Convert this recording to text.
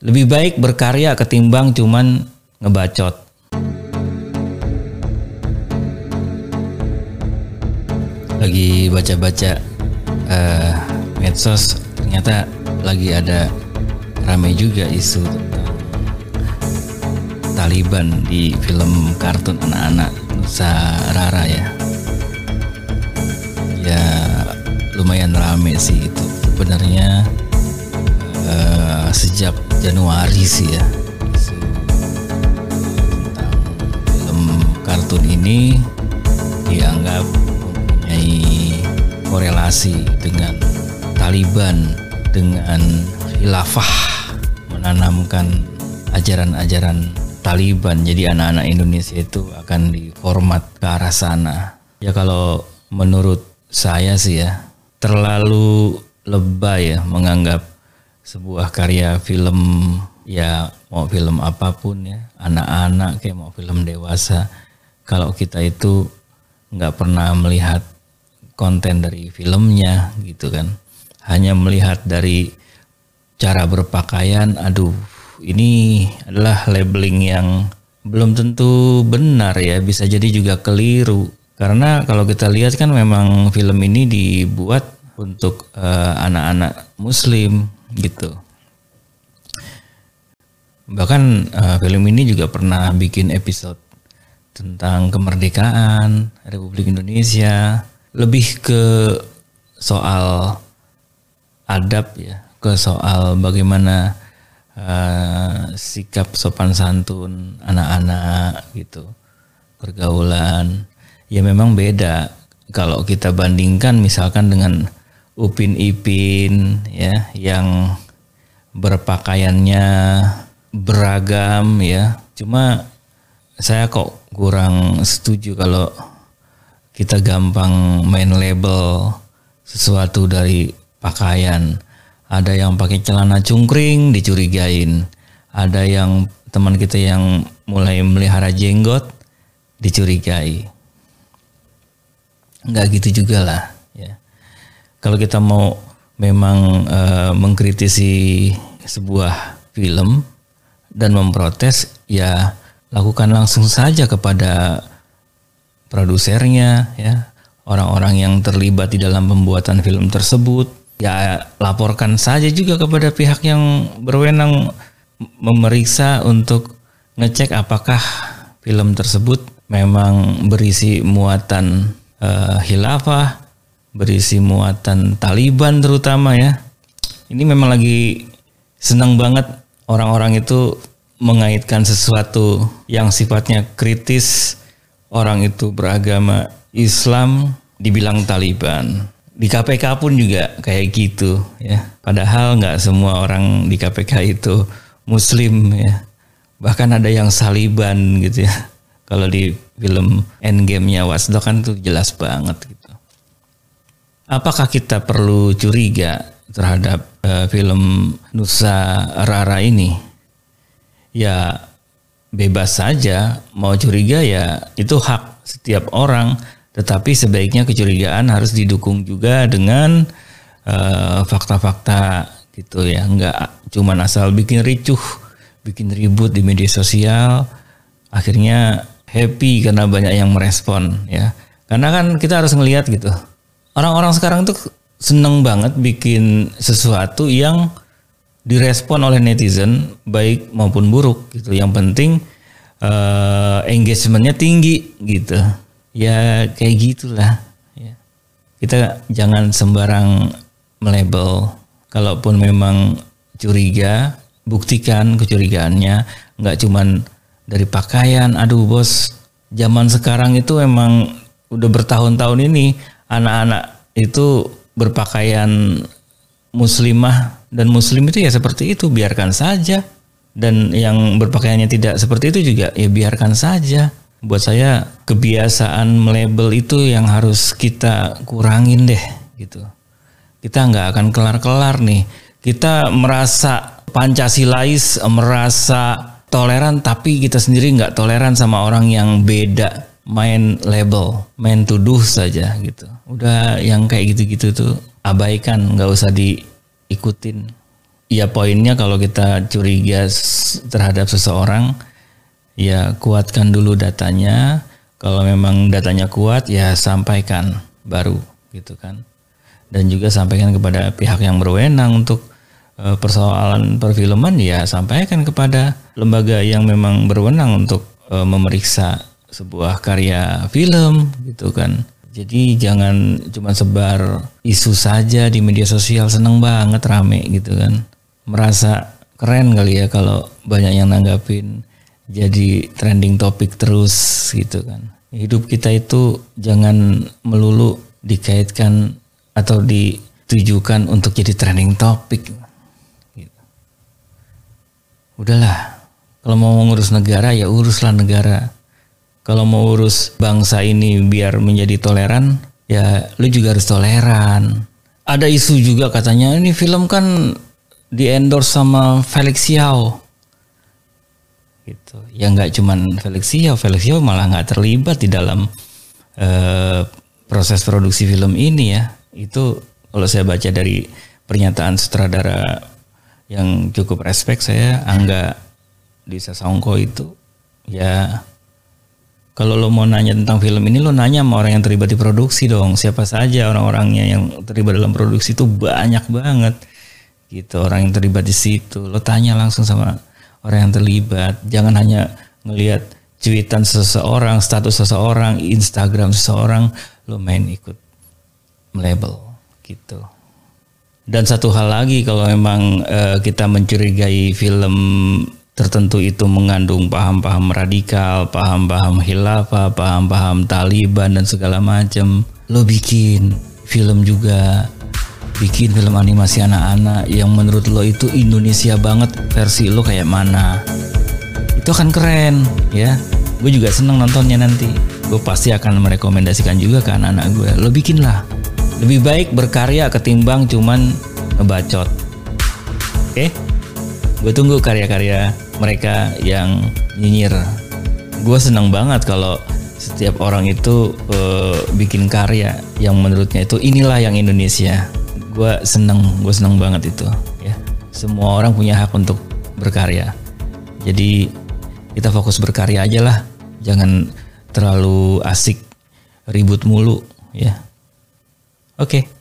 Lebih baik berkarya ketimbang cuman ngebacot. Lagi baca-baca uh, medsos, ternyata lagi ada ramai juga isu Taliban di film kartun anak-anak Nusa Rara ya. Ya lumayan rame sih itu. Sebenarnya sejak Januari sih ya. Tentang film kartun ini dianggap mempunyai korelasi dengan Taliban dengan khilafah menanamkan ajaran-ajaran Taliban. Jadi anak-anak Indonesia itu akan diformat ke arah sana. Ya kalau menurut saya sih ya terlalu lebay ya menganggap sebuah karya film ya mau film apa pun ya. Anak-anak kayak mau film dewasa. Kalau kita itu nggak pernah melihat konten dari filmnya gitu kan. Hanya melihat dari cara berpakaian aduh ini adalah labeling yang belum tentu benar ya. Bisa jadi juga keliru. Karena kalau kita lihat kan memang film ini dibuat untuk eh, anak-anak uh, muslim gitu. Bahkan uh, film ini juga pernah bikin episode tentang kemerdekaan Republik Indonesia, lebih ke soal adab ya, ke soal bagaimana uh, sikap sopan santun anak-anak gitu, pergaulan. Ya memang beda kalau kita bandingkan misalkan dengan Upin Ipin ya yang berpakaiannya beragam ya. Cuma saya kok kurang setuju kalau kita gampang main label sesuatu dari pakaian. Ada yang pakai celana cungkring dicurigain. Ada yang teman kita yang mulai melihara jenggot dicurigai. Enggak gitu juga lah kalau kita mau memang uh, mengkritisi sebuah film dan memprotes ya lakukan langsung saja kepada produsernya ya. Orang-orang yang terlibat di dalam pembuatan film tersebut ya laporkan saja juga kepada pihak yang berwenang memeriksa untuk ngecek apakah film tersebut memang berisi muatan uh, hilafah berisi muatan Taliban terutama ya. Ini memang lagi senang banget orang-orang itu mengaitkan sesuatu yang sifatnya kritis orang itu beragama Islam dibilang Taliban. Di KPK pun juga kayak gitu ya. Padahal nggak semua orang di KPK itu Muslim ya. Bahkan ada yang Saliban gitu ya. Kalau di film Endgame-nya Watchdog kan tuh jelas banget gitu apakah kita perlu curiga terhadap uh, film Nusa Rara ini? Ya bebas saja mau curiga ya itu hak setiap orang, tetapi sebaiknya kecurigaan harus didukung juga dengan eh, fakta-fakta uh, gitu ya, nggak cuma asal bikin ricuh, bikin ribut di media sosial, akhirnya happy karena banyak yang merespon ya. Karena kan kita harus ngelihat gitu orang-orang sekarang tuh seneng banget bikin sesuatu yang direspon oleh netizen baik maupun buruk gitu. Yang penting uh, engagementnya tinggi gitu. Ya kayak gitulah. Ya. Kita jangan sembarang melabel. Kalaupun memang curiga, buktikan kecurigaannya. Nggak cuman dari pakaian. Aduh bos, zaman sekarang itu emang udah bertahun-tahun ini anak-anak itu berpakaian muslimah dan muslim itu ya seperti itu biarkan saja. Dan yang berpakaiannya tidak seperti itu juga ya biarkan saja. Buat saya kebiasaan melabel itu yang harus kita kurangin deh gitu. Kita nggak akan kelar-kelar nih. Kita merasa pancasilais merasa toleran tapi kita sendiri nggak toleran sama orang yang beda main label, main tuduh saja gitu. Udah yang kayak gitu-gitu tuh abaikan, nggak usah diikutin. ya poinnya kalau kita curiga terhadap seseorang ya kuatkan dulu datanya kalau memang datanya kuat ya sampaikan baru gitu kan dan juga sampaikan kepada pihak yang berwenang untuk e, persoalan perfilman ya sampaikan kepada lembaga yang memang berwenang untuk e, memeriksa sebuah karya film gitu kan jadi jangan cuma sebar isu saja di media sosial seneng banget rame gitu kan merasa keren kali ya kalau banyak yang nanggapin jadi trending topik terus gitu kan. Hidup kita itu jangan melulu dikaitkan atau ditujukan untuk jadi trending topik. Gitu. Udahlah, kalau mau ngurus negara ya uruslah negara. Kalau mau urus bangsa ini biar menjadi toleran, ya lu juga harus toleran. Ada isu juga katanya ini film kan di endorse sama Felix Xiao. Gitu. Ya nggak cuman Felix Xiao Felix Xiao malah nggak terlibat di dalam uh, proses produksi film ini ya. Itu kalau saya baca dari pernyataan sutradara yang cukup respect saya Angga di Sasongko itu ya kalau lo mau nanya tentang film ini lo nanya sama orang yang terlibat di produksi dong. Siapa saja orang-orangnya yang terlibat dalam produksi itu banyak banget. Gitu orang yang terlibat di situ. Lo tanya langsung sama orang yang terlibat. Jangan hanya ngelihat cuitan seseorang status seseorang Instagram seseorang. Lo main ikut melabel gitu. Dan satu hal lagi kalau memang uh, kita mencurigai film tertentu itu mengandung paham-paham radikal, paham-paham hilafah, paham-paham Taliban dan segala macam, lo bikin film juga bikin film animasi anak-anak yang menurut lo itu Indonesia banget versi lo kayak mana? Itu akan keren ya. Gue juga seneng nontonnya nanti. Gue pasti akan merekomendasikan juga ke anak-anak gue. Lo bikin lah lebih baik berkarya ketimbang cuman ngebacot. Oke? Okay? gue tunggu karya-karya mereka yang nyinyir. Gue seneng banget kalau setiap orang itu uh, bikin karya yang menurutnya itu inilah yang Indonesia. Gue seneng gue seneng banget itu ya. Semua orang punya hak untuk berkarya. Jadi kita fokus berkarya aja lah. Jangan terlalu asik ribut mulu ya. Oke. okay.